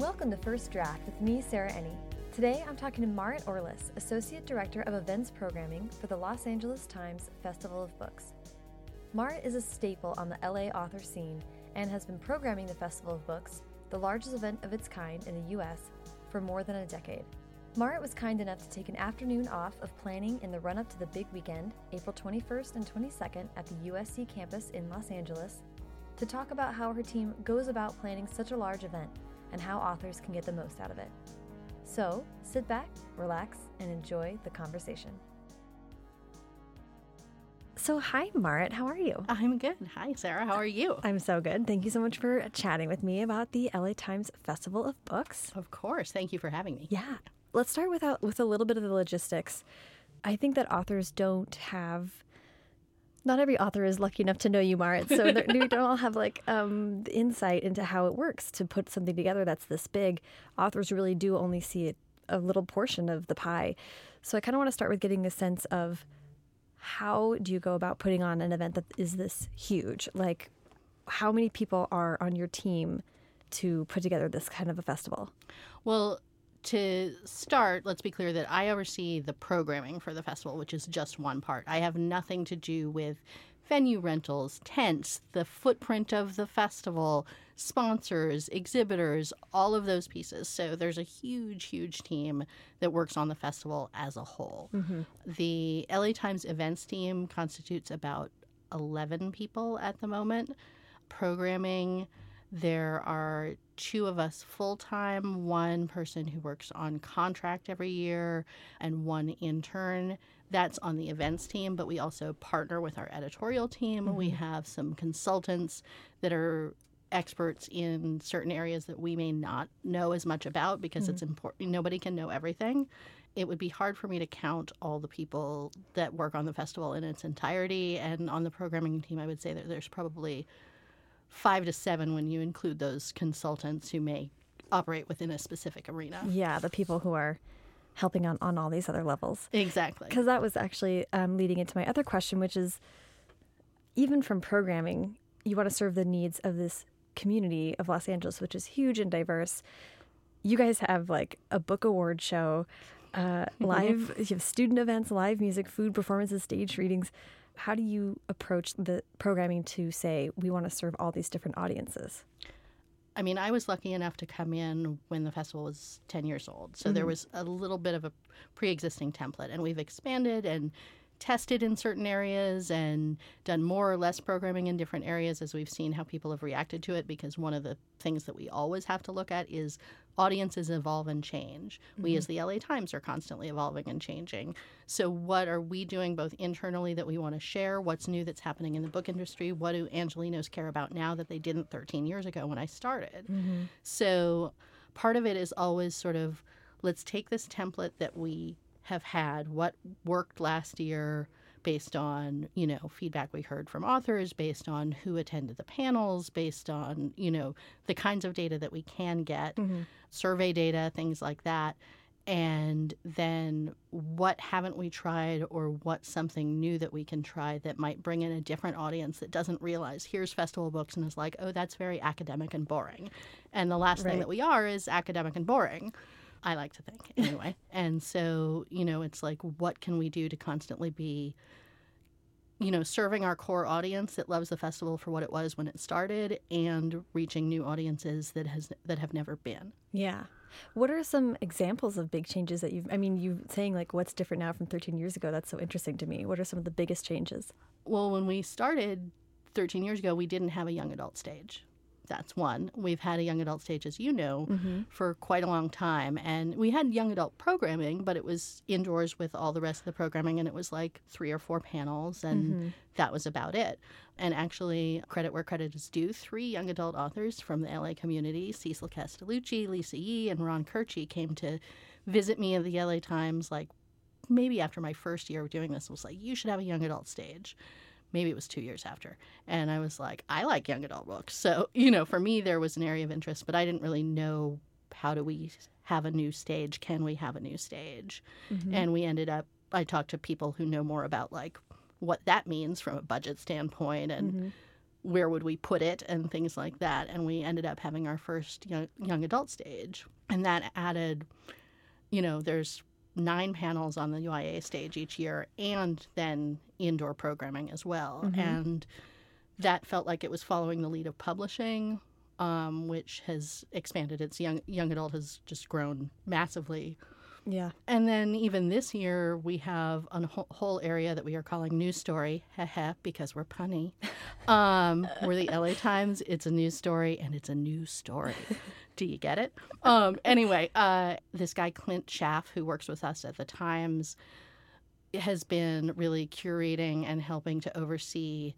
Welcome to First Draft with me, Sarah Enni. Today I'm talking to Maret Orliss, Associate Director of Events Programming for the Los Angeles Times Festival of Books. Maret is a staple on the LA author scene and has been programming the Festival of Books, the largest event of its kind in the U.S., for more than a decade. Maret was kind enough to take an afternoon off of planning in the run up to the big weekend, April 21st and 22nd, at the USC campus in Los Angeles, to talk about how her team goes about planning such a large event and how authors can get the most out of it. So, sit back, relax, and enjoy the conversation. So, hi, Maret. How are you? I'm good. Hi, Sarah. How are you? I'm so good. Thank you so much for chatting with me about the LA Times Festival of Books. Of course. Thank you for having me. Yeah. Let's start with a, with a little bit of the logistics. I think that authors don't have not every author is lucky enough to know you, Maret. So we don't all have like um, insight into how it works to put something together that's this big. Authors really do only see a little portion of the pie. So I kind of want to start with getting a sense of how do you go about putting on an event that is this huge? Like, how many people are on your team to put together this kind of a festival? Well, to start, let's be clear that I oversee the programming for the festival, which is just one part. I have nothing to do with venue rentals, tents, the footprint of the festival, sponsors, exhibitors, all of those pieces. So there's a huge, huge team that works on the festival as a whole. Mm-hmm. The LA Times events team constitutes about 11 people at the moment. Programming, there are two of us full time, one person who works on contract every year, and one intern. That's on the events team, but we also partner with our editorial team. Mm-hmm. We have some consultants that are experts in certain areas that we may not know as much about because mm-hmm. it's important. Nobody can know everything. It would be hard for me to count all the people that work on the festival in its entirety. And on the programming team, I would say that there's probably five to seven when you include those consultants who may operate within a specific arena. Yeah, the people who are helping on, on all these other levels. Exactly. Because that was actually um, leading into my other question, which is even from programming, you want to serve the needs of this community of Los Angeles, which is huge and diverse. You guys have like a book award show, uh, live, you have student events, live music, food performances, stage readings how do you approach the programming to say we want to serve all these different audiences? I mean, I was lucky enough to come in when the festival was 10 years old. So mm-hmm. there was a little bit of a pre existing template, and we've expanded and tested in certain areas and done more or less programming in different areas as we've seen how people have reacted to it because one of the things that we always have to look at is audiences evolve and change. Mm-hmm. We as the LA Times are constantly evolving and changing. So what are we doing both internally that we want to share? What's new that's happening in the book industry? What do Angelenos care about now that they didn't 13 years ago when I started? Mm-hmm. So part of it is always sort of let's take this template that we have had, what worked last year based on, you know, feedback we heard from authors, based on who attended the panels, based on, you know, the kinds of data that we can get, mm-hmm. survey data, things like that. And then what haven't we tried or what's something new that we can try that might bring in a different audience that doesn't realize here's festival books and is like, oh, that's very academic and boring. And the last right. thing that we are is academic and boring. I like to think anyway. and so, you know, it's like, what can we do to constantly be, you know, serving our core audience that loves the festival for what it was when it started and reaching new audiences that has that have never been. Yeah. What are some examples of big changes that you've I mean, you saying like what's different now from 13 years ago? That's so interesting to me. What are some of the biggest changes? Well, when we started 13 years ago, we didn't have a young adult stage that's one. We've had a young adult stage, as you know, mm-hmm. for quite a long time. And we had young adult programming, but it was indoors with all the rest of the programming. And it was like three or four panels, and mm-hmm. that was about it. And actually, credit where credit is due, three young adult authors from the LA community, Cecil Castellucci, Lisa Yee, and Ron Koertge, came to visit me at the LA Times like maybe after my first year of doing this was like you should have a young adult stage maybe it was two years after. And I was like, I like young adult books. So, you know, for me, there was an area of interest, but I didn't really know how do we have a new stage? Can we have a new stage? Mm-hmm. And we ended up, I talked to people who know more about like what that means from a budget standpoint and mm-hmm. where would we put it and things like that. And we ended up having our first young, young adult stage. And that added, you know, there's nine panels on the YA stage each year and then indoor programming as well. Mm-hmm. And that felt like it was following the lead of publishing, um, which has expanded. Its young young adult has just grown massively. Yeah. And then even this year, we have a whole- whole area that we are calling News Story, because we're punny. Um, we're the LA Times. It's a news story, and it's a news story. Do you get it? Um, anyway, uh, this guy Clint Schaff, who works with us at the Times, has been really curating and helping to oversee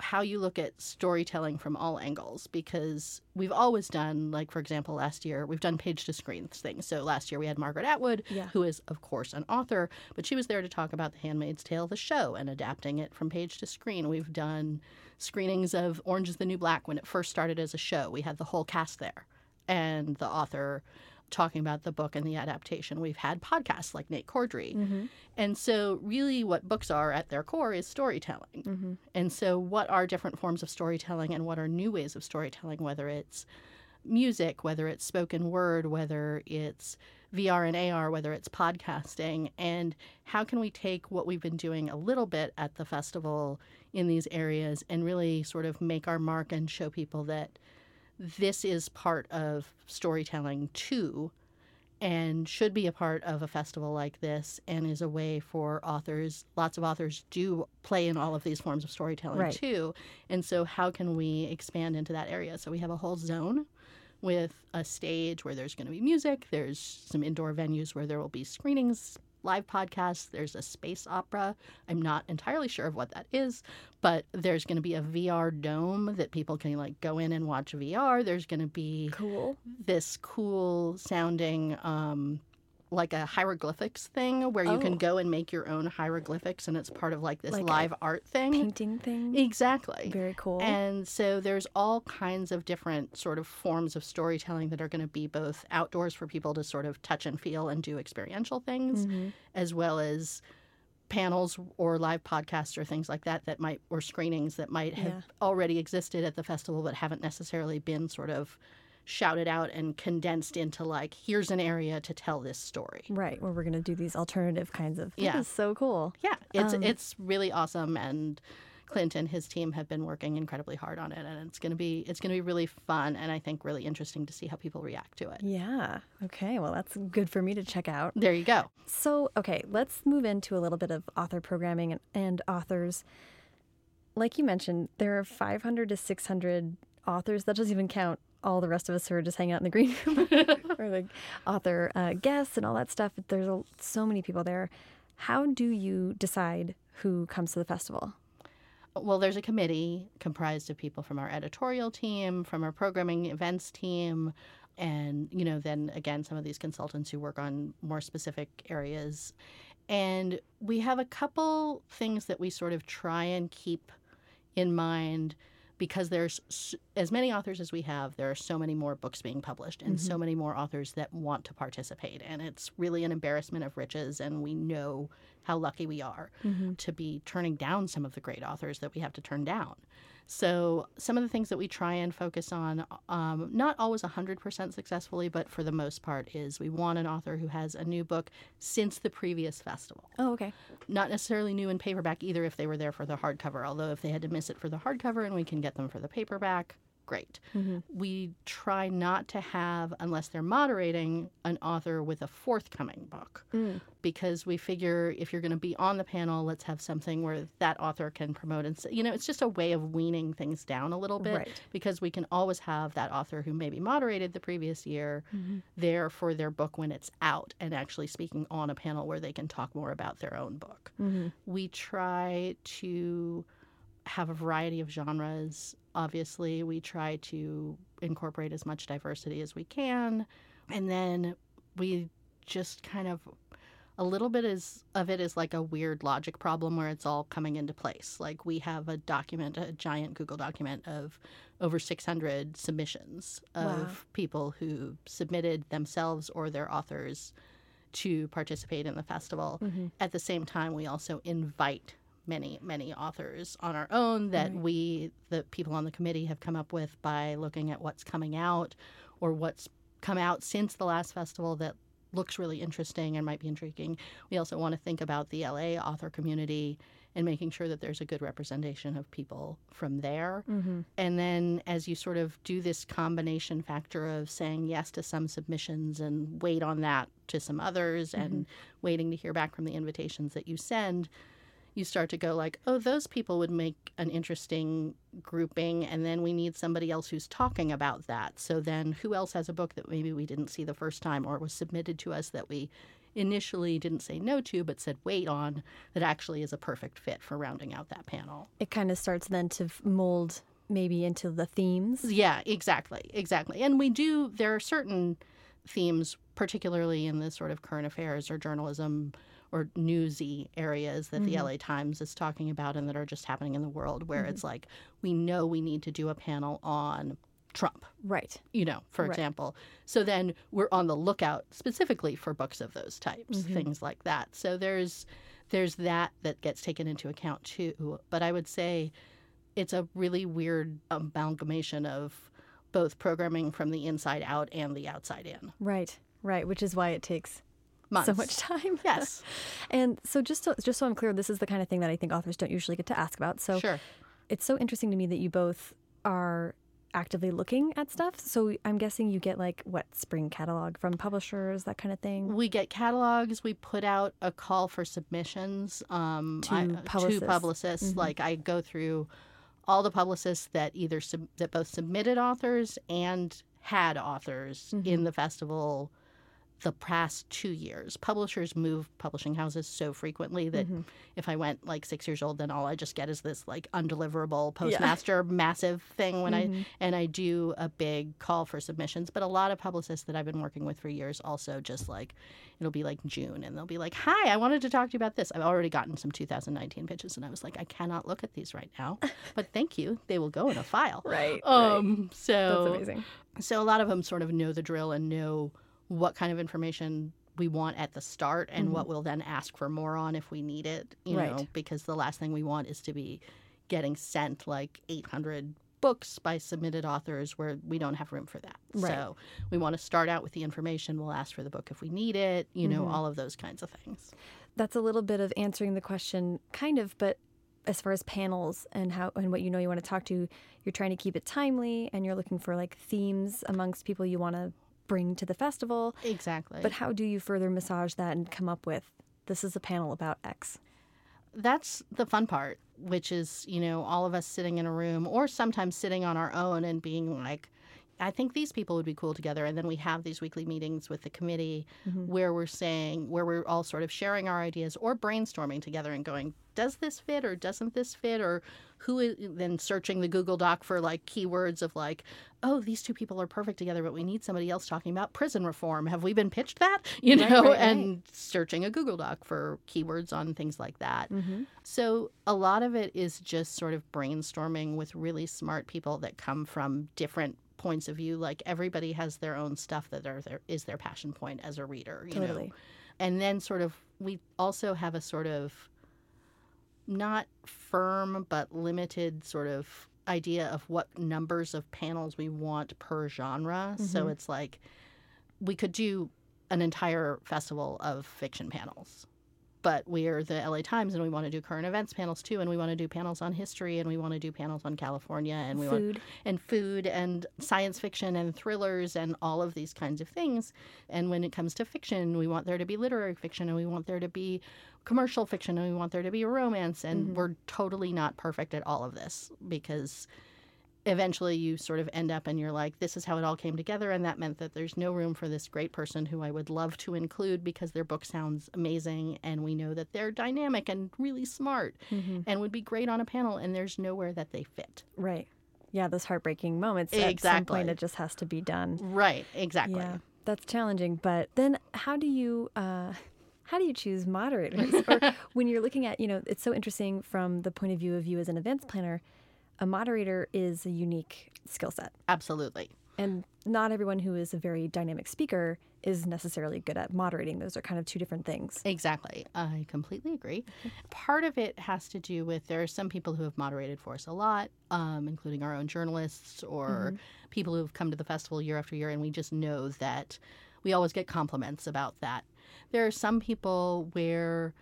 how you look at storytelling from all angles because we've always done like for example last year we've done page to screen things so last year we had margaret atwood Yeah. who is of course an author but she was there to talk about the handmaid's tale the show and adapting it from page to screen we've done screenings of orange is the new black when it first started as a show we had the whole cast there and the author talking about the book and the adaptation we've had podcasts like nate corddry Mm-hmm. and so, really, what books are at their core is storytelling. Mm-hmm. And so, what are different forms of storytelling and what are new ways of storytelling, whether it's music, whether it's spoken word, whether it's VR and AR, whether it's podcasting, and how can we take what we've been doing a little bit at the festival in these areas and really sort of make our mark and show people that this is part of storytelling too and should be a part of a festival like this and is a way for authors lots of authors do play in all of these forms of storytelling Right. too and so how can we expand into that area so we have a whole zone with a stage where there's going to be music there's some indoor venues where there will be screenings live podcasts there's a space opera i'm not entirely sure of what that is but there's going to be a vr dome that people can like go in and watch vr there's going to be Cool. this cool sounding um like a hieroglyphics thing where you Oh. can go and make your own hieroglyphics and it's part of like this Like live art thing Painting thing. exactly Very cool. and so there's all kinds of different sort of forms of storytelling that are going to be both outdoors for people to sort of touch and feel and do experiential things Mhm. as well as panels or live podcasts or things like that that might or screenings that might have Yeah. already existed at the festival but haven't necessarily been sort of shouted out and condensed into like here's an area to tell this story. Right, where we're going to do these alternative kinds of. Yeah. Is so cool. Yeah, it's Um, it's really awesome and Clint and his team have been working incredibly hard on it and it's going to be it's going to be really fun and I think really interesting to see how people react to it. Yeah. Okay. Well, that's good for me to check out. There you go. So, okay, let's move into a little bit of author programming and, and authors. Like you mentioned, there are 500 to 600 authors. That doesn't even count all the rest of us who are just hanging out in the green room or the author uh, guests and all that stuff. There's a, so many people there. How do you decide who comes to the festival? Well, there's a committee comprised of people from our editorial team, from our programming events team, and you know, then again, some of these consultants who work on more specific areas. And we have a couple things that we sort of try and keep in mind because there's as many authors as we have, there are so many more books being published and so mm-hmm. many more authors that want to participate. And it's really an embarrassment of riches. And we know how lucky we are mm-hmm. to be turning down some of the great authors that we have to turn down. So, some of the things that we try and focus on, um, not always 100% successfully, but for the most part, is we want an author who has a new book since the previous festival Oh, okay. not necessarily new in paperback either if they were there for the hardcover. Although if they had to miss it for the hardcover and we can get them for the paperback, great. Mm-hmm. We try not to have, unless they're moderating, an author with a forthcoming book mm. because we figure if you're going to be on the panel, let's have something where that author can promote. And you know, it's just a way of weaning things down a little bit Right. because we can always have that author who maybe moderated the previous year mm-hmm. there for their book when it's out and actually speaking on a panel where they can talk more about their own book. Mm-hmm. We try to have a variety of genres. Obviously, we try to incorporate as much diversity as we can. And then we just kind of a little bit is of it is like a weird logic problem where it's all coming into place. Like we have a document, a giant Google document of over 600 submissions of Wow. people who submitted themselves or their authors to participate in the festival. Mm-hmm. At the same time, we also invite many, many authors on our own that Right. we, the people on the committee, have come up with by looking at what's coming out or what's come out since the last festival that looks really interesting and might be intriguing. We also want to think about the LA author community and making sure that there's a good representation of people from there. Mm-hmm. And then as you sort of do this combination factor of saying yes to some submissions and wait on that to some others and waiting to hear back from the invitations that you send, you start to go like, oh, those people would make an interesting grouping, and then we need somebody else who's talking about that. So then, who else has a book that maybe we didn't see the first time or was submitted to us that we initially didn't say no to but said wait on that actually is a perfect fit for rounding out that panel? It kind of starts then to mold maybe into the themes. Yeah, exactly, exactly. And we do. There are certain themes, particularly in the sort of current affairs or journalism or newsy areas that the LA Times is talking about and that are just happening in the world, where it's like we know we need to do a panel on Trump. Right. You know, for Right. example. So then we're on the lookout specifically for books of those types, Mm-hmm. things like that. So there's there's that that gets taken into account too. But I would say it's a really weird amalgamation of both programming from the inside out and the outside in. Right. Right. Which is why it takes Months. so much time. Yes. And so just so, just so I'm clear, this is the kind of thing that I think authors don't usually get to ask about. So sure. it's so interesting to me that you both are actively looking at stuff. So I'm guessing you get like what spring catalog from publishers, that kind of thing. We get catalogs. We put out a call for submissions um, To I- publicists. To publicists. Like I go through all the publicists that either sub- that both submitted authors and had authors in the festival the past two years. Publishers move publishing houses so frequently that if I went like six years old, then all I just get is this like undeliverable postmaster massive thing when I and I do a big call for submissions. But a lot of publicists that I've been working with for years also just like it'll be like June and they'll be like, Hi, I wanted to talk to you about this. I've already gotten some 2019 pitches and I was like, I cannot look at these right now. But thank you. They will go in a file. Right. Um so That's amazing. so a lot of them sort of know the drill and know what kind of information we want at the start and what mm-hmm. we'll then ask for more on if we need it, you Right. know, because the last thing we want is to be getting sent like 800 books by submitted authors where we don't have room for that. Right. So we want to start out with the information, we'll ask for the book if we need it, you know, mm-hmm. all of those kinds of things. That's a little bit of answering the question, kind of, but as far as panels and how and what you know you want to talk to, you're trying to keep it timely and you're looking for like themes amongst people you want to bring to the festival. Exactly. But how do you further massage that and come up with this is a panel about X? that's the fun part, which is, you know, all of us sitting in a room or sometimes sitting on our own and being like, I think these people would be cool together. And then we have these weekly meetings with the committee mm-hmm. where we're saying, where we're all sort of sharing our ideas or brainstorming together and going, does this fit or doesn't this fit? Or who is then searching the Google Doc for like keywords of like, oh, these two people are perfect together, but we need somebody else talking about prison reform. Have we been pitched that? You know, right, right. and searching a Google Doc for keywords on things like that. Mm-hmm. So a lot of it is just sort of brainstorming with really smart people that come from different points of view. Like everybody has their own stuff that are their, is their passion point as a reader. You Totally. Know? And then sort of we also have a sort of not firm but limited sort of idea of what numbers of panels we want per genre. So mm-hmm. it's like we could do an entire festival of fiction panels. But we are the LA Times and we want to do current events panels too and we want to do panels on history and we want to do panels on California and we want and food and science fiction and thrillers and all of these kinds of things. And when it comes to fiction, we want there to be literary fiction and we want there to be commercial fiction and we want there to be romance. And mm-hmm. we're totally not perfect at all of this because eventually you sort of end up and you're like, this is how it all came together. And that meant that there's no room for this great person who I would love to include because their book sounds amazing. And we know that they're dynamic and really smart and would be great on a panel. And there's nowhere that they fit. Right. Yeah, those heartbreaking moments. Exactly. At some point, it just has to be done. Right, exactly. Yeah, that's challenging. But then, how do you uh, how do you choose moderators? or when you're looking at, you know, it's so interesting from the point of view of you as an events planner. A moderator is a unique skill set. Absolutely. And not everyone who is a very dynamic speaker is necessarily good at moderating. Those are kind of two different things. Exactly. I completely agree. Part of it has to do with there are some people who have moderated for us a lot, um, including our own journalists or mm-hmm. people who have come to the festival year after year, and we just know that we always get compliments about that. There are some people where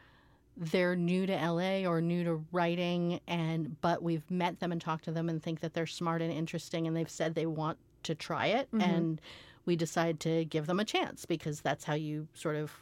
they're new to LA or new to writing and but we've met them and talked to them and think that they're smart and interesting and they've said they want to try it mm-hmm. and we decide to give them a chance because that's how you sort of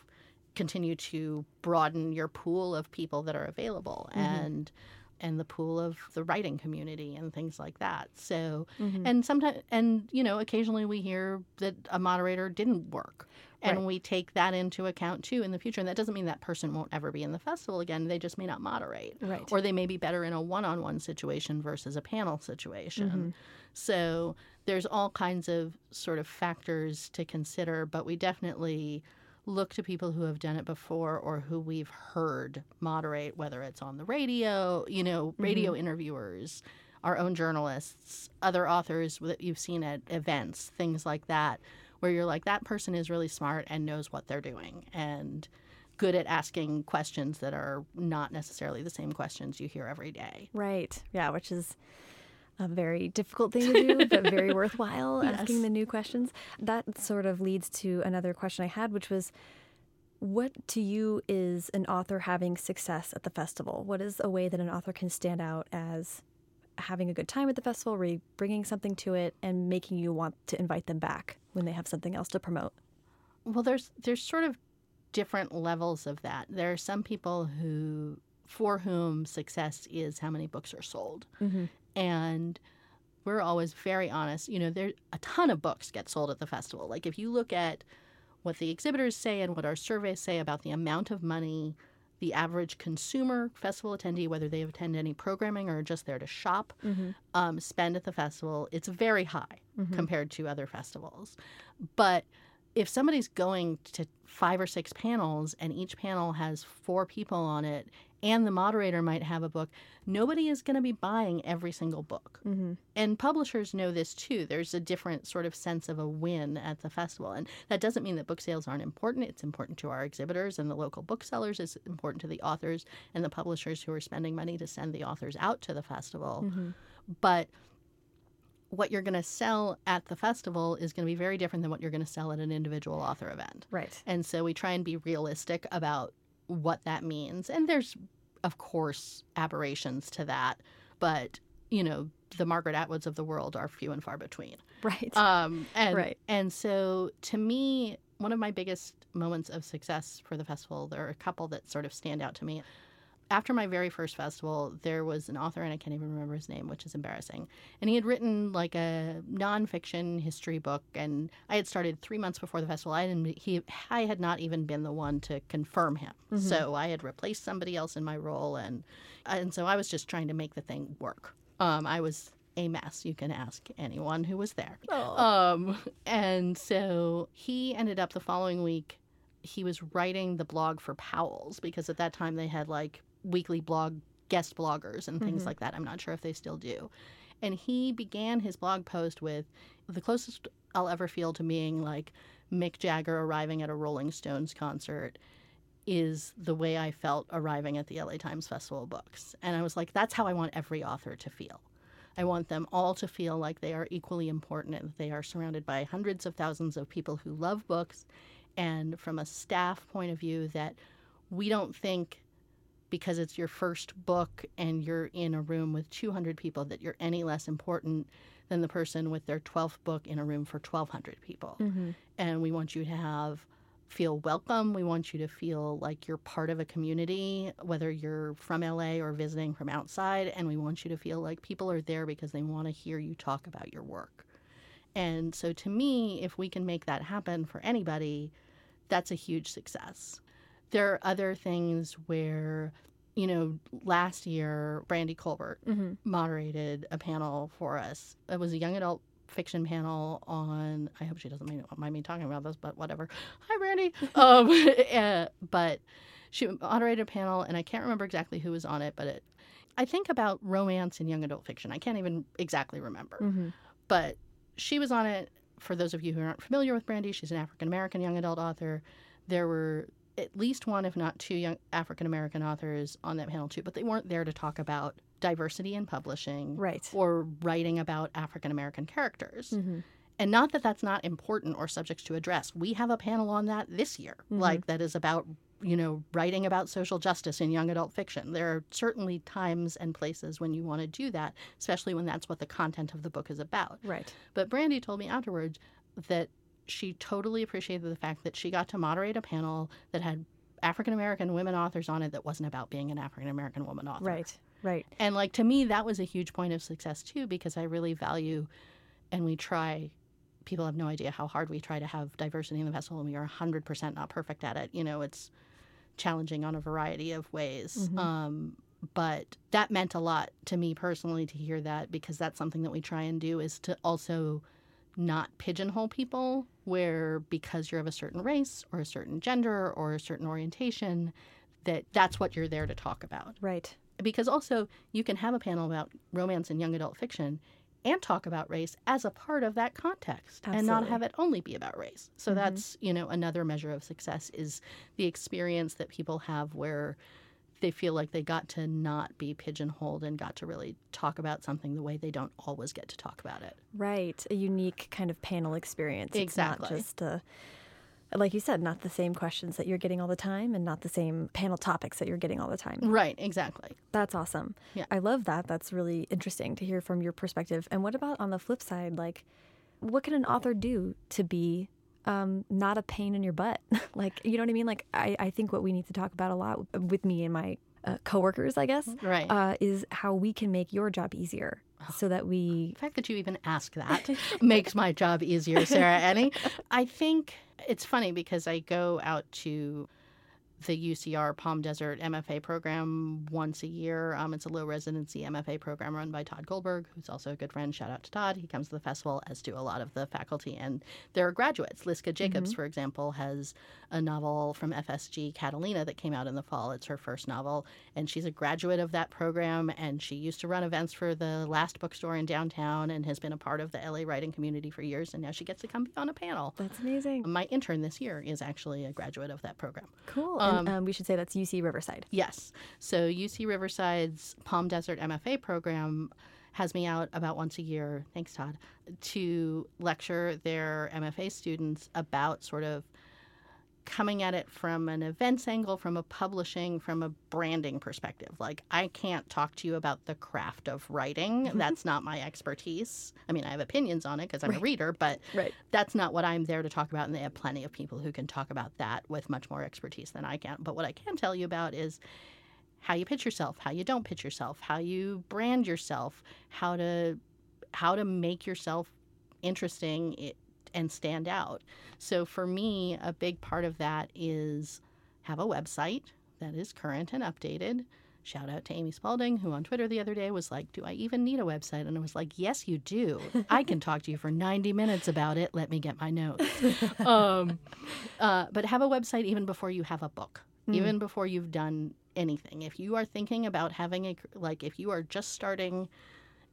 continue to broaden your pool of people that are available mm-hmm. and and the pool of the writing community and things like that. So, mm-hmm. and sometimes, and you know, occasionally we hear that a moderator didn't work. And right. we take that into account too in the future. And that doesn't mean that person won't ever be in the festival again. They just may not moderate. Right. Or they may be better in a one on one situation versus a panel situation. Mm-hmm. So there's all kinds of sort of factors to consider, but we definitely look to people who have done it before or who we've heard moderate, whether it's on the radio, you know, radio mm-hmm. interviewers, our own journalists, other authors that you've seen at events, things like that, where you're like, that person is really smart and knows what they're doing and good at asking questions that are not necessarily the same questions you hear every day. Right. Yeah, which is a very difficult thing to do, but very worthwhile yes. asking the new questions. That sort of leads to another question I had, which was what to you is an author having success at the festival? What is a way that an author can stand out as having a good time at the festival, re- bringing something to it, and making you want to invite them back when they have something else to promote? Well, there's there's sort of different levels of that. There are some people who for whom success is how many books are sold. Mm-hmm. And we're always very honest. You know, there a ton of books get sold at the festival. Like if you look at what the exhibitors say and what our surveys say about the amount of money the average consumer festival attendee, whether they attend any programming or are just there to shop, mm-hmm. um, spend at the festival, it's very high mm-hmm. compared to other festivals. But if somebody's going to five or six panels and each panel has four people on it and the moderator might have a book, nobody is going to be buying every single book. Mm-hmm. And publishers know this too. There's a different sort of sense of a win at the festival. And that doesn't mean that book sales aren't important. It's important to our exhibitors and the local booksellers. It's important to the authors and the publishers who are spending money to send the authors out to the festival. Mm-hmm. But what you're going to sell at the festival is going to be very different than what you're going to sell at an individual author event. Right. And so we try and be realistic about what that means. And there's, of course, aberrations to that, but you know, the Margaret Atwoods of the world are few and far between. Right. Um, and, right. And so, to me, one of my biggest moments of success for the festival, there are a couple that sort of stand out to me after my very first festival, there was an author, and I can't even remember his name, which is embarrassing. And he had written like a nonfiction history book, and I had started three months before the festival. I didn't, he, I had not even been the one to confirm him, mm-hmm. so I had replaced somebody else in my role, and and so I was just trying to make the thing work. Um, I was a mess. You can ask anyone who was there. Oh. Um, and so he ended up the following week. He was writing the blog for Powell's because at that time they had like weekly blog guest bloggers and things mm-hmm. like that. I'm not sure if they still do. And he began his blog post with the closest I'll ever feel to being like Mick Jagger arriving at a Rolling Stones concert is the way I felt arriving at the LA Times Festival of Books. And I was like, that's how I want every author to feel. I want them all to feel like they are equally important and that they are surrounded by hundreds of thousands of people who love books. And from a staff point of view, that we don't think because it's your first book and you're in a room with 200 people that you're any less important than the person with their 12th book in a room for 1200 people. Mm-hmm. and we want you to have feel welcome. We want you to feel like you're part of a community whether you're from la or visiting from outside. And we want you to feel like people are there because they want to hear you talk about your work. And so to me if we can make that happen for anybody that's a huge success there are other things where, you know, last year, Brandy Colbert mm-hmm. moderated a panel for us. It was a young adult fiction panel on. I hope she doesn't mind me talking about this, but whatever. Hi, Brandy. um, uh, but she moderated a panel, and I can't remember exactly who was on it, but it. I think about romance and young adult fiction. I can't even exactly remember, mm-hmm. but she was on it for those of you who aren't familiar with Brandy, she's an African American young adult author. There were at least one, if not two, young African American authors on that panel too, but they weren't there to talk about diversity in publishing Right. or writing about African American characters. Mm-hmm. And not that that's not important or subjects to address. We have a panel on that this year, like that is about, you know, writing about social justice in young adult fiction. There are certainly times and places when you want to do that, especially when that's what the content of the book is about. Right. But Brandy told me afterwards that she totally appreciated the fact that she got to moderate a panel that had African American women authors on it that wasn't about being an African American woman author. Right. Right. And like to me, that was a huge point of success too, because I really value and we try. People have no idea how hard we try to have diversity in the festival, and we are 100% not perfect at it. You know, it's challenging on a variety of ways. Um, but that meant a lot to me personally to hear that because that's something that we try and do is to also not pigeonhole people where because you're of a certain race or a certain gender or a certain orientation that that's what you're there to talk about. Right. because also you can have a panel about romance and young adult fiction and talk about race as a part of that context and not have it only be about race. So mm-hmm. that's you know another measure of success is the experience that people have where they feel like they got to not be pigeonholed and got to really talk about something the way they don't always get to talk about it Right. A unique kind of panel experience. It's Exactly. not just uh like you said, not the same questions that you're getting all the time and not the same panel topics that you're getting all the time. right exactly That's awesome. Yeah. I love that. That's really interesting to hear from your perspective. And what about on the flip side? Like, what can an author do to be um, not a pain in your butt? like, you know what I mean? Like, I, I think what we need to talk about a lot with me and my uh, coworkers, I guess, Right. uh, is how we can make your job easier so that we. The fact that you even ask that makes my job easier, Sarah Enni. I think it's funny because I go out to the UCR Palm Desert MFA program once a year. Um, it's a low residency MFA program run by Tod Goldberg, who's also a good friend. Shout out to Tod. He comes to the festival, as do a lot of the faculty. And there are graduates. Liska Jacobs, for example, has a novel from FSG, Catalina, that came out in the fall. It's her first novel. And she's a graduate of that program. And she used to run events for the last bookstore in downtown and has been a part of the LA writing community for years. And now she gets to come be on a panel. That's amazing. My intern this year is actually a graduate of that program. Cool. And um, we should say that's UC Riverside. Yes. So UC Riverside's Palm Desert MFA program has me out about once a year, thanks Tod, to lecture their MFA students about sort of coming at it from an events angle, from a publishing, from a branding perspective. Like, I can't talk to you about the craft of writing. Mm-hmm. That's not my expertise. I mean, I have opinions on it because I'm a reader, but Right. that's not what I'm there to talk about. And they have plenty of people who can talk about that with much more expertise than I can. But what I can tell you about is how you pitch yourself, how you don't pitch yourself, how you brand yourself, how to how to make yourself interesting and stand out. So for me, a big part of that is have a website that is current and updated. Shout out to Amy Spalding, who on Twitter the other day was like, Do I even need a website? And I was like, Yes, you do. I can talk to you for 90 minutes about it. Let me get my notes. um, uh, but have a website even before you have a book, even before you've done anything. If you are thinking about having a, like, if you are just starting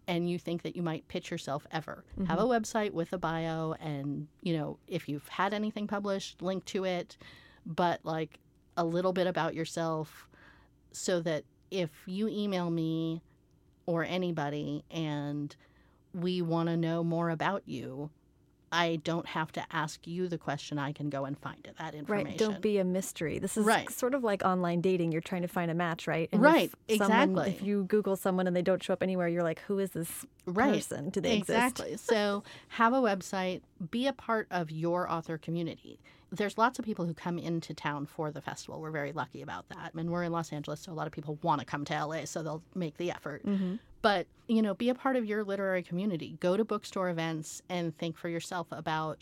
and you think that you might pitch yourself ever, have a mm-hmm. website with a bio and, you know, if you've had anything published, link to it, but like a little bit about yourself so that if you email me or anybody and we want to know more about you, I don't have to ask you the question. I can go and find it, that information. Right. Don't be a mystery. This is Right. sort of like online dating. You're trying to find a match, right? And Right, If someone- exactly. if you Google someone and they don't show up anywhere, you're like, who is this Right. person? Do they exist? exactly. so have a website, be a part of your author community. There's lots of people who come into town for the festival. We're very lucky about that. I mean, we're in Los Angeles, so a lot of people want to come to LA, so they'll make the effort. Mm-hmm. But, you know, be a part of your literary community. Go to bookstore events and think for yourself about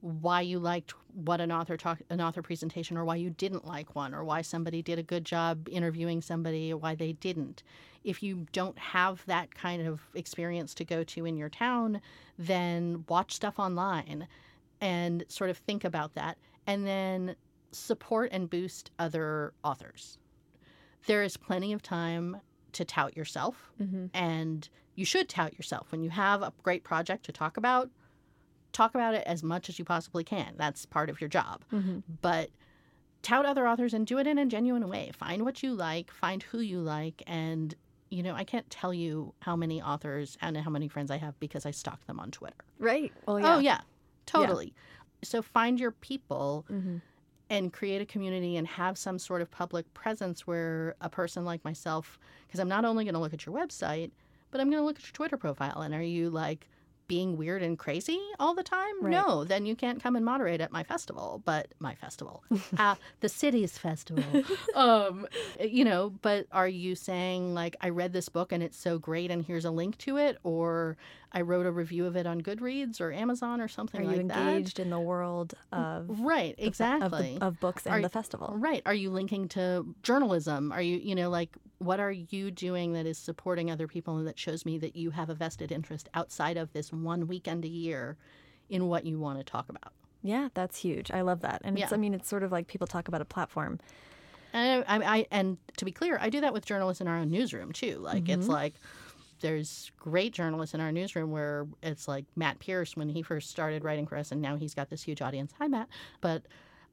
why you liked what an author talk an author presentation or why you didn't like one or why somebody did a good job interviewing somebody or why they didn't if you don't have that kind of experience to go to in your town then watch stuff online and sort of think about that and then support and boost other authors there is plenty of time to tout yourself Mhm. and you should tout yourself when you have a great project to talk about talk about it as much as you possibly can. That's part of your job. Mm-hmm. But tout other authors and do it in a genuine way. Find what you like, find who you like, and you know, I can't tell you how many authors and how many friends I have because I stalk them on Twitter. Right. Well, yeah. Oh yeah, totally. So find your people Mm-hmm. And create a community and have some sort of public presence where a person like myself, because I'm not only going to look at your website, but I'm going to look at your Twitter profile. And are you like being weird and crazy all the time? Right. No, then you can't come and moderate at my festival. But my festival, uh, the city's festival. um, you know, but are you saying like I read this book and it's so great and here's a link to it, or I wrote a review of it on Goodreads or Amazon or something Are like you that? engaged in the world of Right, the exactly. of, the, of books and Are- the festival? Right. Are you linking to journalism? Are you, you know, like what are you doing that is supporting other people and that shows me that you have a vested interest outside of this one weekend a year in what you want to talk about? Yeah, that's huge. I love that. And it's, I mean, it's sort of like people talk about a platform. And I, I, I and to be clear, I do that with journalists in our own newsroom too. Like it's mm-hmm. like there's great journalists in our newsroom where it's like Matt Pearce when he first started writing for us, and now he's got this huge audience. Hi, Matt. But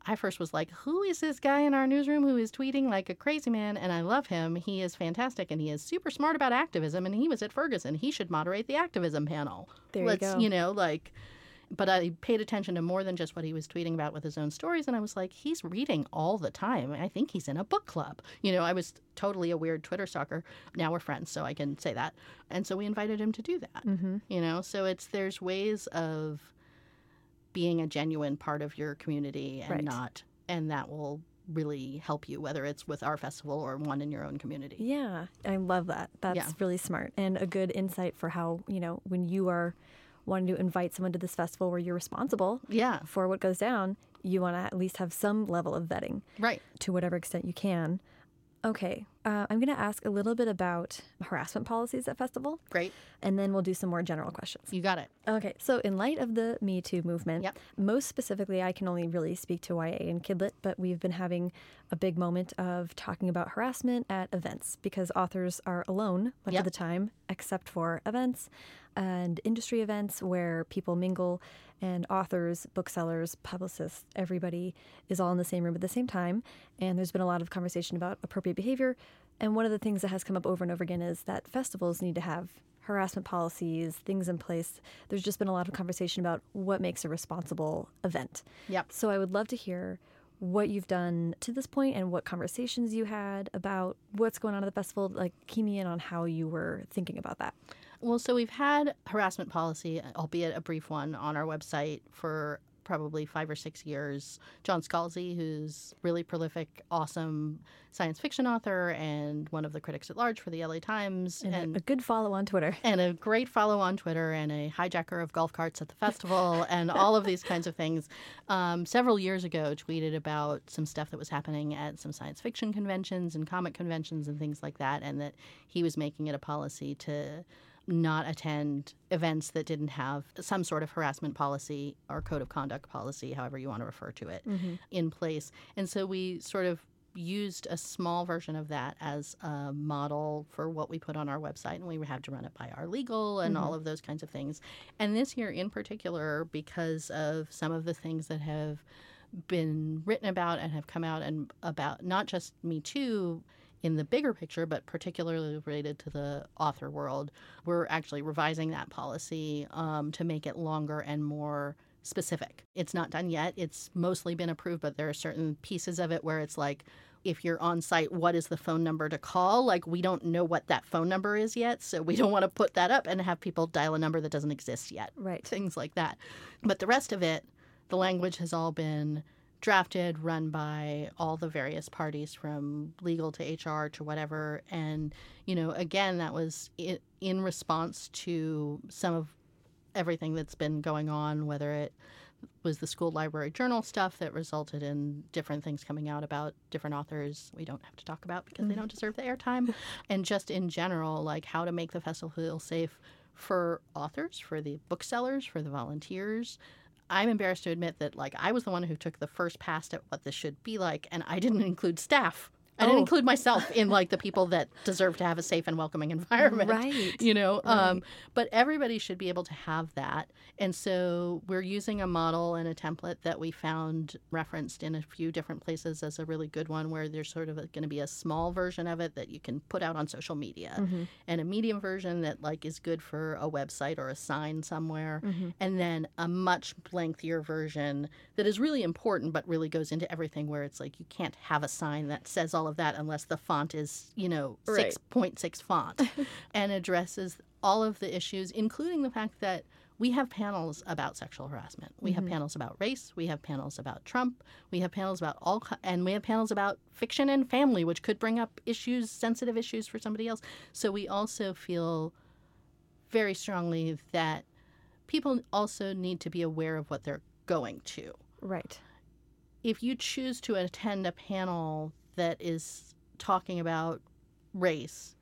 I first was like, who is this guy in our newsroom who is tweeting like a crazy man? And I love him. He is fantastic and he is super smart about activism. And he was at Ferguson. He should moderate the activism panel. There you Let's, go. you know, like, but I paid attention to more than just what he was tweeting about with his own stories. And I was like, he's reading all the time. I think he's in a book club. You know, I was totally a weird Twitter stalker. Now we're friends, so I can say that. And so we invited him to do that. Mm-hmm. You know, so it's there's ways of being a genuine part of your community and Right. not, and that will really help you, whether it's with our festival or one in your own community. Yeah, I love that. That's Yeah. really smart and a good insight for how, you know, when you are wanting to invite someone to this festival where you're responsible Yeah, for what goes down, you want to at least have some level of vetting right. to whatever extent you can. Okay, uh, I'm going to ask a little bit about harassment policies at festival, Great. and then we'll do some more general questions. You got it. Okay, so in light of the Me Too movement, Yep. most specifically, I can only really speak to YA and Kidlit, but we've been having a big moment of talking about harassment at events because authors are alone much Yep. of the time, except for events and industry events where people mingle and authors, booksellers, publicists, everybody is all in the same room at the same time. And there's been a lot of conversation about appropriate behavior. And one of the things that has come up over and over again is that festivals need to have harassment policies, things in place. There's just been a lot of conversation about what makes a responsible event. Yep. So I would love to hear what you've done to this point and what conversations you had about what's going on at the festival. Like, key me in on how you were thinking about that. Well, so we've had harassment policy, albeit a brief one, on our website for probably five or six years. John Scalzi, who's really prolific, awesome science fiction author and one of the critics at large for the LA Times, And, and a good follow on Twitter. and a great follow on Twitter and a hijacker of golf carts at the festival and all of these kinds of things. Um, several years ago, tweeted about some stuff that was happening at some science fiction conventions and comic conventions and things like that, and that he was making it a policy to not attend events that didn't have some sort of harassment policy or code of conduct policy, however you want to refer to it, mm-hmm. in place. And so we sort of used a small version of that as a model for what we put on our website and we had to run it by our legal and all mm-hmm. of those kinds of things. And this year in particular because of some of the things that have been written about and have come out and about not just me too in the bigger picture but particularly related to the author world we're actually revising that policy um, to make it longer and more specific. It's not done yet. It's mostly been approved, but there are certain pieces of it where it's like, if you're on site, what is the phone number to call? Like, we don't know what that phone number is yet, so we don't want to put that up and have people dial a number that doesn't exist yet. Right. Things like that. But the rest of it, the language has all been drafted, run by all the various parties from legal to HR to whatever. And, you know, again, that was in response to some of everything that's been going on, whether it was the school library journal stuff that resulted in different things coming out about different authors we don't have to talk about because they mm. don't deserve the airtime, and just in general, like how to make the festival feel safe for authors, for the booksellers, for the volunteers. I'm embarrassed to admit that like I was the one who took the first pass at what this should be like, and I didn't include staff I didn't Oh. include myself in like the people that deserve to have a safe and welcoming environment. Right. You know, um, but everybody should be able to have that. And so we're using a model and a template that we found referenced in a few different places as a really good one where there's sort of going to be a small version of it that you can put out on social media Mhm. and a medium version that like is good for a website or a sign somewhere Mhm. and then a much lengthier version that is really important but really goes into everything where it's like you can't have a sign that says all of that unless the font is you know Right. 6.6 font and addresses all of the issues including the fact that we have panels about sexual harassment. We have mm-hmm. panels about race. We have panels about Trump. We have panels about all, and we have panels about fiction and family, which could bring up issues, sensitive issues for somebody else. So we also feel very strongly that people also need to be aware of what they're going to. Right. If you choose to attend a panel that is talking about race,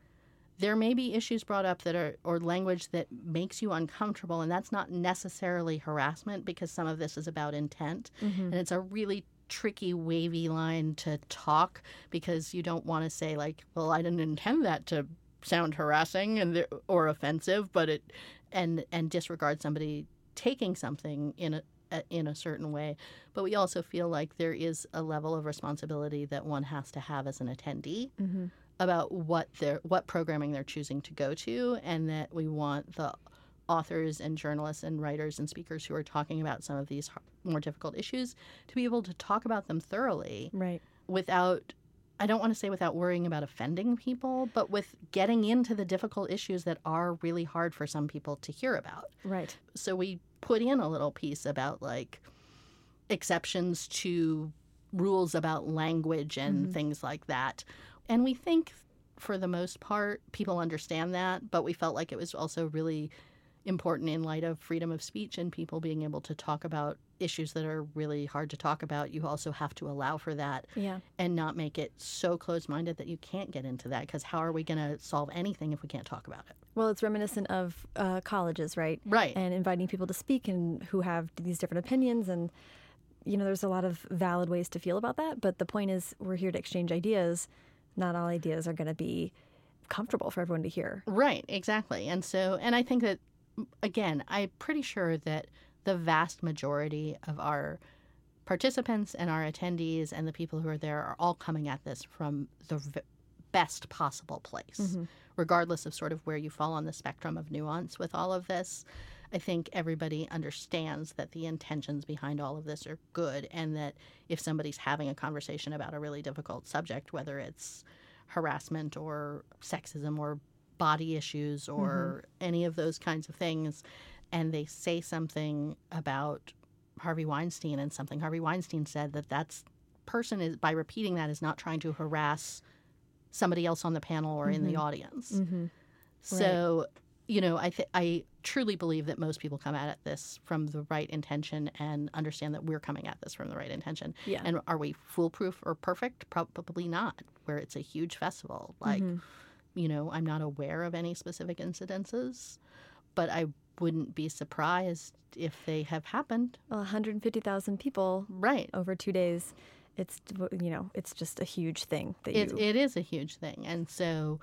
there may be issues brought up that are or language that makes you uncomfortable and that's not necessarily harassment because some of this is about intent Mhm. and it's a really tricky wavy line to talk because you don't want to say like well i didn't intend that to sound harassing and or offensive but it and and disregard somebody taking something in a- in a certain way but we also feel like there is a level of responsibility that one has to have as an attendee Mhm. about what they're what programming they're choosing to go to and that we want the authors and journalists and writers and speakers who are talking about some of these more difficult issues to be able to talk about them thoroughly Right. without I don't want to say without worrying about offending people, but with getting into the difficult issues that are really hard for some people to hear about. Right. So we put in a little piece about like exceptions to rules about language and Mhm. things like that. And we think for the most part people understand that, but we felt like it was also really important in light of freedom of speech and people being able to talk about issues that are really hard to talk about. You also have to allow for that Yeah. and not make it so closed minded that you can't get into that because how are we going to solve anything if we can't talk about it? Well, it's reminiscent of uh, colleges, right? Right. And inviting people to speak and who have these different opinions. And, you know, there's a lot of valid ways to feel about that. But the point is, we're here to exchange ideas. Not all ideas are going to be comfortable for everyone to hear. Right, exactly. And so, and I think that, again, I'm pretty sure that the vast majority of our participants and our attendees and the people who are there are all coming at this from the v- best possible place, Mhm. regardless of sort of where you fall on the spectrum of nuance with all of this. I think everybody understands that the intentions behind all of this are good, and that if somebody's having a conversation about a really difficult subject, whether it's harassment or sexism or body issues or any of those kinds of things, and they say something about Harvey Weinstein and something Harvey Weinstein said that that's person is by repeating that is not trying to harass somebody else on the panel or in the Mhm. audience. Mm-hmm. So, you know, I th- I truly believe that most people come at this from the right intention and understand that we're coming at this from the right intention. Yeah. And are we foolproof or perfect? Probably not. Where it's a huge festival, like Mhm. You know, I'm not aware of any specific incidences, but I wouldn't be surprised if they have happened. Well, 150,000 people Right. over two days. It's, you know, it's just a huge thing that It, you. it is a huge thing. And so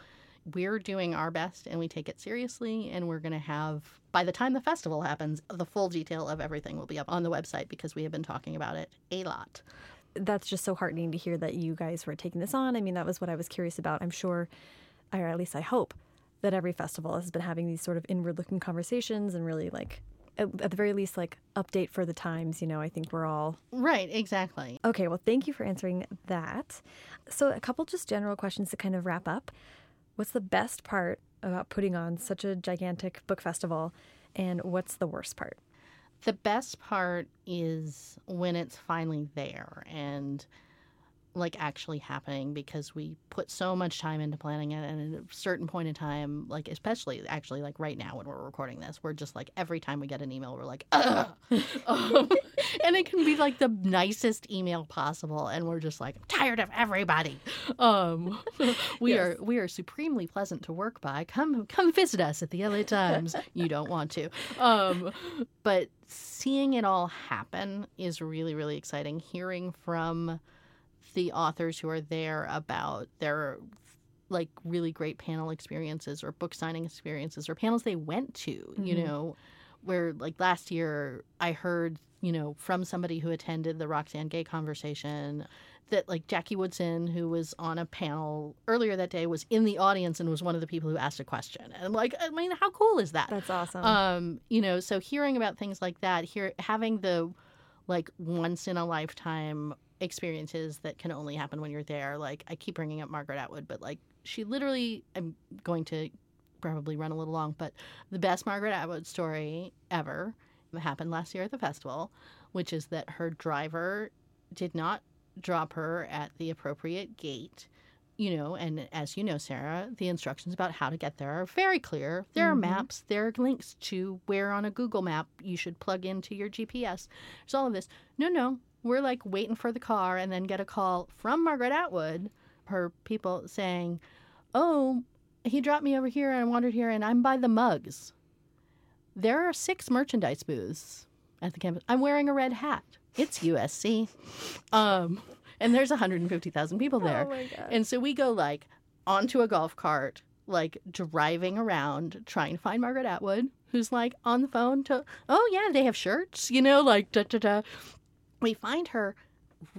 we're doing our best and we take it seriously. And we're going to have, by the time the festival happens, the full detail of everything will be up on the website because we have been talking about it a lot. that's just so heartening to hear that you guys were taking this on. I mean, that was what I was curious about. I'm sure, or at least I hope, that every festival has been having these sort of inward looking conversations and really like, at, at the very least, like update for the times. You know, I think we're all Right, exactly. okay. Well, thank you for answering that. So, a couple just general questions to kind of wrap up. What's the best part about putting on such a gigantic book festival, and what's the worst part? The best part is when it's finally there and like actually happening because we put so much time into planning it and at a certain point in time like especially actually like right now when we're recording this we're just like every time we get an email we're like um, and it can be like the nicest email possible and we're just like I'm tired of everybody. Um we Yes. are we are supremely pleasant to work by. Come come visit us at the LA Times. You don't want to. Um but seeing it all happen is really really exciting. Hearing from the authors who are there about their like really great panel experiences or book signing experiences or panels they went to, mm-hmm. you know, where like last year I heard, you know, from somebody who attended the Roxane Gay conversation that like Jackie Woodson, who was on a panel earlier that day, was in the audience and was one of the people who asked a question. And like, I mean, how cool is that? That's awesome. Um, you know, so hearing about things like that, here having the like once in a lifetime experiences that can only happen when you're there. Like I keep bringing up Margaret Atwood, but like she literally, I'm going to probably run a little long, but the best Margaret Atwood story ever happened last year at the festival, which is that her driver did not drop her at the appropriate gate. You know, and as you know, Sarah, the instructions about how to get there are very clear. There mm-hmm. are maps, there are links to where on a Google map you should plug into your GPS. There's all of this. No, no, we're like waiting for the car and then get a call from Margaret Atwood, her people saying, Oh, he dropped me over here and I wandered here and I'm by the mugs. There are six merchandise booths at the campus. I'm wearing a red hat. It's USC. Um, and there's 150,000 people there. Oh and so we go like onto a golf cart, like driving around trying to find Margaret Atwood, who's like on the phone to, oh yeah, they have shirts, you know, like da da da we find her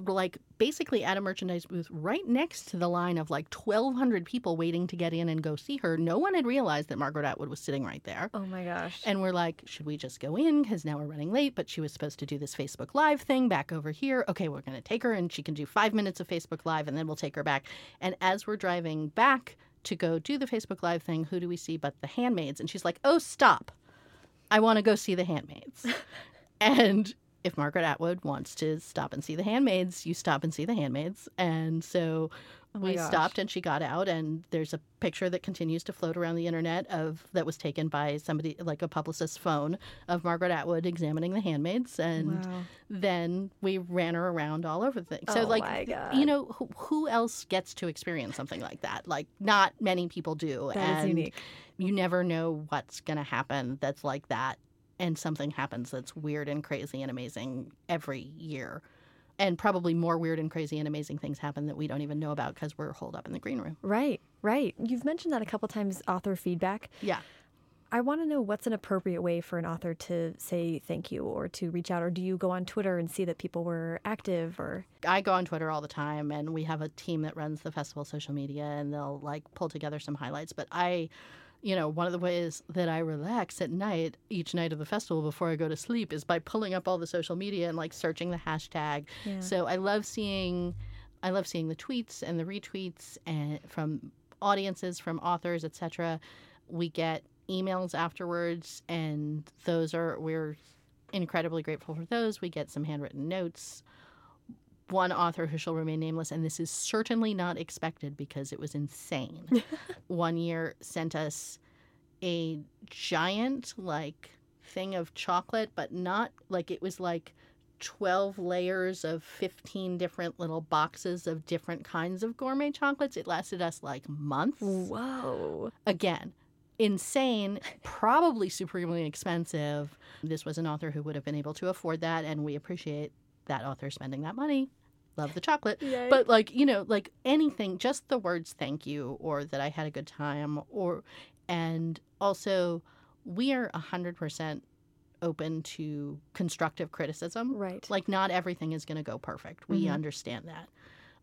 like basically at a merchandise booth right next to the line of like 1200 people waiting to get in and go see her. No one had realized that margaret atwood was sitting right there. Oh my gosh. And we're like should we just go in? Because now we're running late. But she was supposed to do this facebook live thing back over here. Okay we're going to take her and she can do five minutes of facebook live and then we'll take her back. And as we're driving back to go do the facebook live thing who do we see but the handmaids? And she's like oh stop. I want to go see the handmaids. And if Margaret Atwood wants to stop and see the handmaids, you stop and see the handmaids. And so oh we gosh. stopped and she got out and there's a picture that continues to float around the internet of that was taken by somebody like a publicist's phone of Margaret Atwood examining the handmaids and wow. then we ran her around all over the thing. So oh like you know who, who, else gets to experience something like that? Like not many people do that and unique. you never know what's going to happen that's like that and something happens that's weird and crazy and amazing every year. And probably more weird and crazy and amazing things happen that we don't even know about because we're holed up in the green room. Right, right. You've mentioned that a couple times, author feedback. Yeah. I want to know what's an appropriate way for an author to say thank you or to reach out, or do you go on Twitter and see that people were active? Or I go on Twitter all the time, and we have a team that runs the festival social media, and they'll like pull together some highlights. But I you know, one of the ways that I relax at night, each night of the festival before I go to sleep, is by pulling up all the social media and like searching the hashtag. Yeah. So I love seeing, I love seeing the tweets and the retweets and from audiences, from authors, etc. We get emails afterwards, and those are we're incredibly grateful for those. We get some handwritten notes one author who shall remain nameless, and this is certainly not expected because it was insane. one year sent us a giant, like, thing of chocolate, but not like it was like 12 layers of 15 different little boxes of different kinds of gourmet chocolates. It lasted us like months. Whoa. Again, insane, probably supremely expensive. This was an author who would have been able to afford that, and we appreciate that author spending that money love the chocolate. But like, you know, like anything, just the words thank you or that I had a good time or and also we are 100% open to constructive criticism. Right. Like not everything is going to go perfect. We mm-hmm. understand that.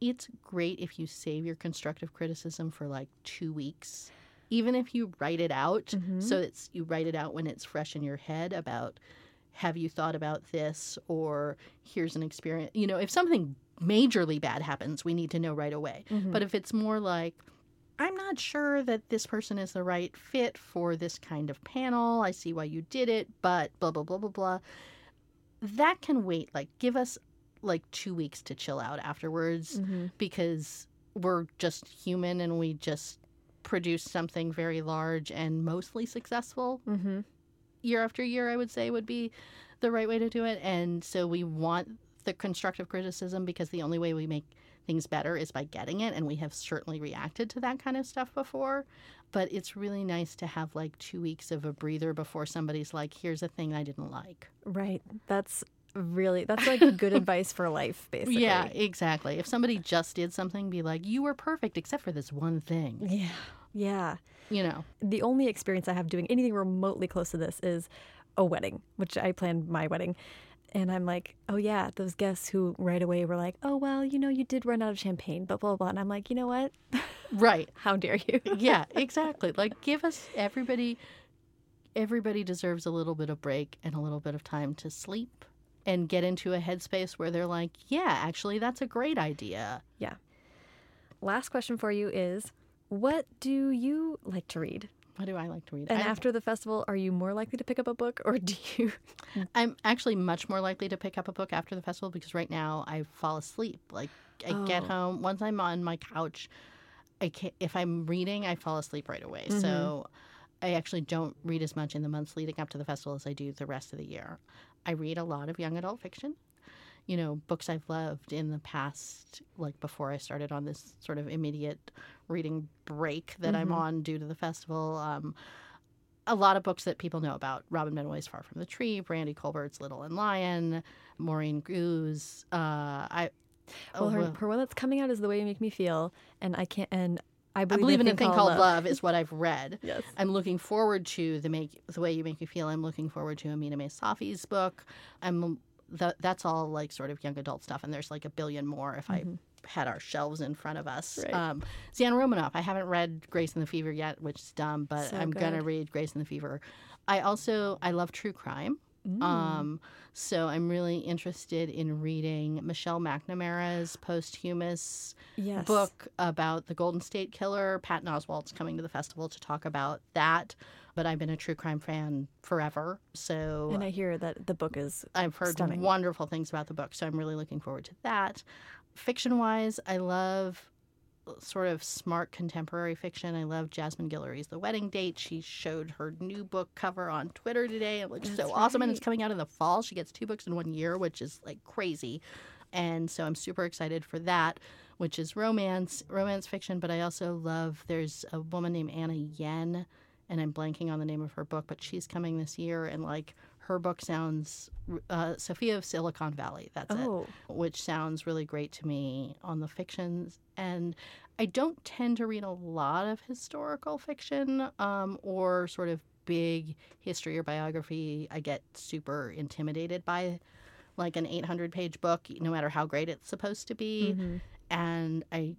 It's great if you save your constructive criticism for like 2 weeks. Even if you write it out mm-hmm. so it's you write it out when it's fresh in your head about have you thought about this or here's an experience you know if something majorly bad happens, we need to know right away. Mm-hmm. But if it's more like, I'm not sure that this person is the right fit for this kind of panel, I see why you did it, but blah, blah, blah, blah, blah. That can wait. Like, give us like two weeks to chill out afterwards mm-hmm. because we're just human and we just produce something very large and mostly successful. Mm-hmm. Year after year, I would say would be the right way to do it. And so we want the constructive criticism because the only way we make things better is by getting it. And we have certainly reacted to that kind of stuff before. But it's really nice to have like two weeks of a breather before somebody's like, here's a thing I didn't like. Right. That's really that's like good advice for life, basically. Yeah, exactly. If somebody just did something, be like, you were perfect except for this one thing. Yeah. Yeah. You know, The only experience I have doing anything remotely close to this is a wedding, which I planned my wedding. And I'm like, oh, yeah, those guests who right away were like, oh, well, you know, you did run out of champagne, but blah, blah, blah. And I'm like, you know what? right. How dare you? yeah, exactly. Like give us everybody everybody deserves a little bit of break and a little bit of time to sleep and get into a headspace where they're like, yeah, actually that's a great idea. Yeah. Last question for you is what do you like to read? What do I like to read? And I- after the festival, are you more likely to pick up a book or do you? I'm actually much more likely to pick up a book after the festival because right now I fall asleep. Like I get Oh. home once I'm on my couch, I can't, if I'm reading, I fall asleep right away. So mm-hmm. I actually don't read as much in the months leading up to the festival as I do the rest of the year. I read a lot of young adult fiction. You know, books I've loved in the past, like before I started on this sort of immediate reading break that I'm on due to the festival. Um, a lot of books that people know about Robin Benway's Far From the Tree, Brandy Colbert's Little and Lion, Maurene Goo's. Uh, I Well, her, her one that's coming out is The Way You Make Me Feel. And I can't, and I I believe, believe in a thing called love. is what I've read. Yes. I'm looking forward to the make the way you make me feel. I'm looking forward to Aminah Mae Safi's book. I'm that that's all like sort of young adult stuff, and there's like a billion more if I had our shelves in front of us. Right. Um, Zan Romanoff. I haven't read Grace and the Fever yet, which is dumb, but So I'm gonna read Grace and the Fever. I also I love true crime. Mm. Um, so I'm really interested in reading Michelle McNamara's posthumous Yes. book about the Golden State Killer. Patton Oswalt's coming to the festival to talk about that. But I've been a true crime fan forever, so And I hear that the book is I've heard stunning. wonderful things about the book. So I'm really looking forward to that. Fiction wise, I love sort of smart contemporary fiction. I love Jasmine Guillory's The Wedding Date. She showed her new book cover on Twitter today. It looks so That's awesome, and it's coming out in the fall. She gets two books in one year, which is like crazy. And so I'm super excited for that, which is romance, romance fiction. But I also love there's a woman named Anna Yen, and I'm blanking on the name of her book, but she's coming this year, and like her book sounds uh, Sophia of Silicon Valley. That's it oh which sounds really great to me on the fictions. And I don't tend to read a lot of historical fiction um, or sort of big history or biography. I get super intimidated by like an 800 page book, no matter how great it's supposed to be. mhm. And I,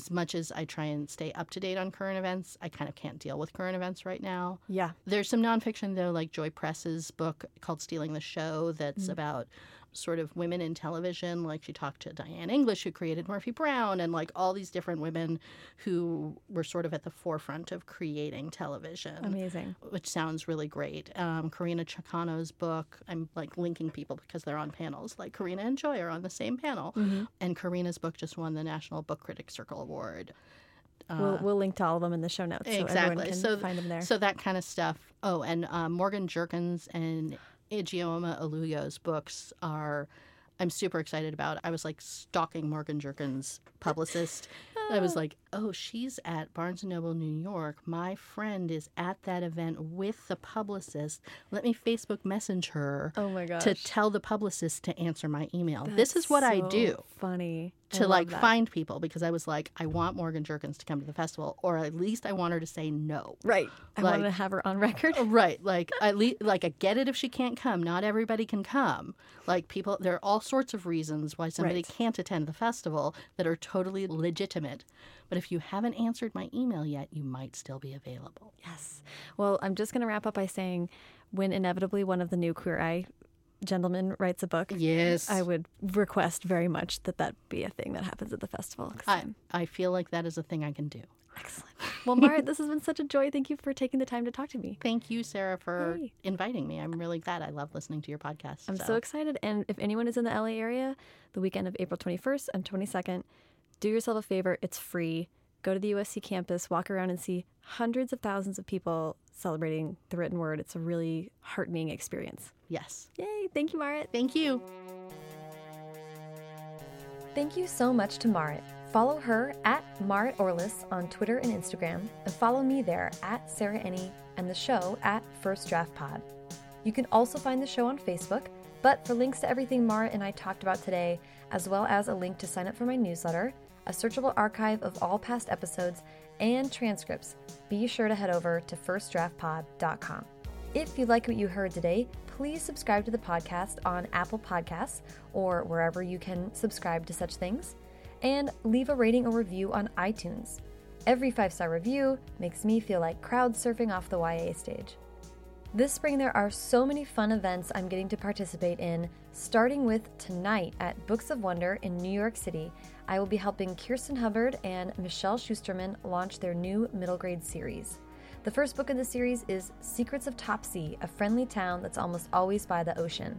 as much as I try and stay up to date on current events, I kind of can't deal with current events right now. yeah. There's some nonfiction though, like Joy Press's book called "Stealing the Show," that's mm. about sort of women in television. Like she talked to Diane English, who created Murphy Brown, and like all these different women who were sort of at the forefront of creating television Amazing. which sounds really great. Um, Carina Chocano's book, I'm like linking people because they're on panels. Like Carina and Joy are on the same panel. Mm-hmm. And Carina's book just won the National Book Critics Circle Award. we'll, we'll link to all of them in the show notes so everyone exactly. can So, find them there. so that kind of stuff. Oh, and um, Morgan Jerkins and Ijeoma Oluo's books are. I'm super excited about. I was like stalking Morgan Jerkins' publicist. I was like, "Oh, she's at Barnes and Noble, New York. My friend is at that event with the publicist. Let me Facebook message her oh my gosh. to tell the publicist to answer my email. this is That's what I do." Funny. To like that. find people because I was like, I want Morgan Jerkins to come to the festival, or at least I want her to say no. Right. I like- wanted to have her on record. Right, like at least like I get it if she can't come. Not everybody can come. Like people, there are all sorts of reasons why somebody Right. can't attend the festival that are totally legitimate. But if you haven't answered my email yet, you might still be available. Yes. Well, I'm just going to wrap up by saying when inevitably one of the new Queer Eye gentlemen writes a book, Yes, I would request very much that that be a thing that happens at the festival. I, I feel like that is a thing I can do. Excellent. Well, Mara, this has been such a joy. Thank you for taking the time to talk to me. Thank you, Sarah, for Hey. inviting me. I'm really glad. I love listening to your podcast. I'm so excited. And if anyone is in the LA area, the weekend of April 21st and 22nd, do yourself a favor. It's free. Go to the USC campus, walk around and see hundreds of thousands of people celebrating the written word. It's a really heartening experience. Yes. Yay. Thank you, Maret. Thank you. Thank you so much to Maret. Follow her at Maret Orliss on Twitter and Instagram, and follow me there at Sarah Enni and the show at First Draft Pod. You can also find the show on Facebook But for links to everything Mara and I talked about today, as well as a link to sign up for my newsletter, a searchable archive of all past episodes, and transcripts, be sure to head over to firstdraftpod.com. If you like what you heard today, please subscribe to the podcast on Apple Podcasts or wherever you can subscribe to such things, and leave a rating or review on iTunes. Every five star review makes me feel like crowd surfing off the YA stage. This spring, there are so many fun events I'm getting to participate in, starting with tonight at Books of Wonder in New York City. I will be helping Kirsten Hubbard and Michelle Schusterman launch their new middle grade series. The first book in the series is Secrets of Topsea, a friendly town that's almost always by the ocean.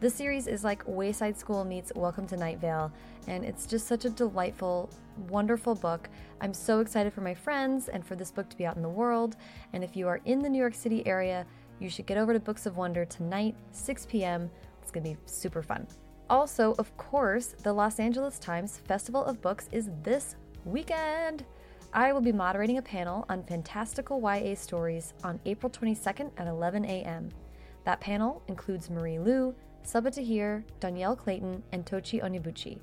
This series is like Wayside School meets Welcome to Night Vale, and it's just such a delightful, wonderful book. I'm so excited for my friends and for this book to be out in the world. And if you are in the New York City area, you should get over to Books of Wonder tonight, 6 p.m. It's to be super fun. Also, of course, the Los Angeles Times Festival of Books is this weekend. I will be moderating a panel on fantastical YA stories on April 22nd at 11 a.m. That panel includes Marie Lu, Sabaa Tahir, Dhonielle Clayton, and Tochi Onyebuchi.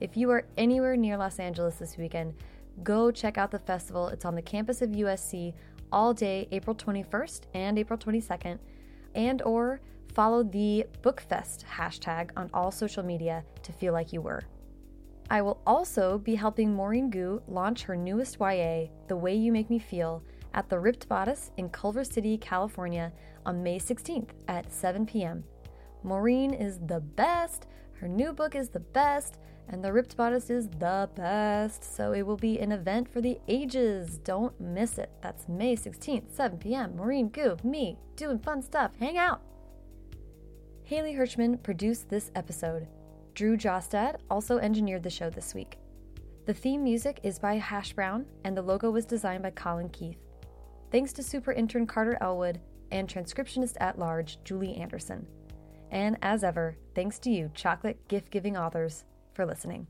If you are anywhere near Los Angeles this weekend, go check out the festival. It's on the campus of USC all day April 21st and April 22nd, and or follow the Bookfest hashtag on all social media to feel like you were. I will also be helping Maurene Goo launch her newest YA, The Way You Make Me Feel, at the Ripped Bodice in Culver City, California on May 16th at 7 p.m. Maurene is the best, her new book is the best, and the Ripped Bodice is the best, so it will be an event for the ages. Don't miss it. That's May 16th, 7 p.m. Maurene Goob, me, doing fun stuff. Hang out. Haley Hirschman produced this episode. Drew Jostad also engineered the show this week. The theme music is by Hash Brown, and the logo was designed by Colin Keith. Thanks to super intern Carter Elwood and transcriptionist at large Julie Anderson. And as ever, thanks to you, chocolate gift giving authors, for listening.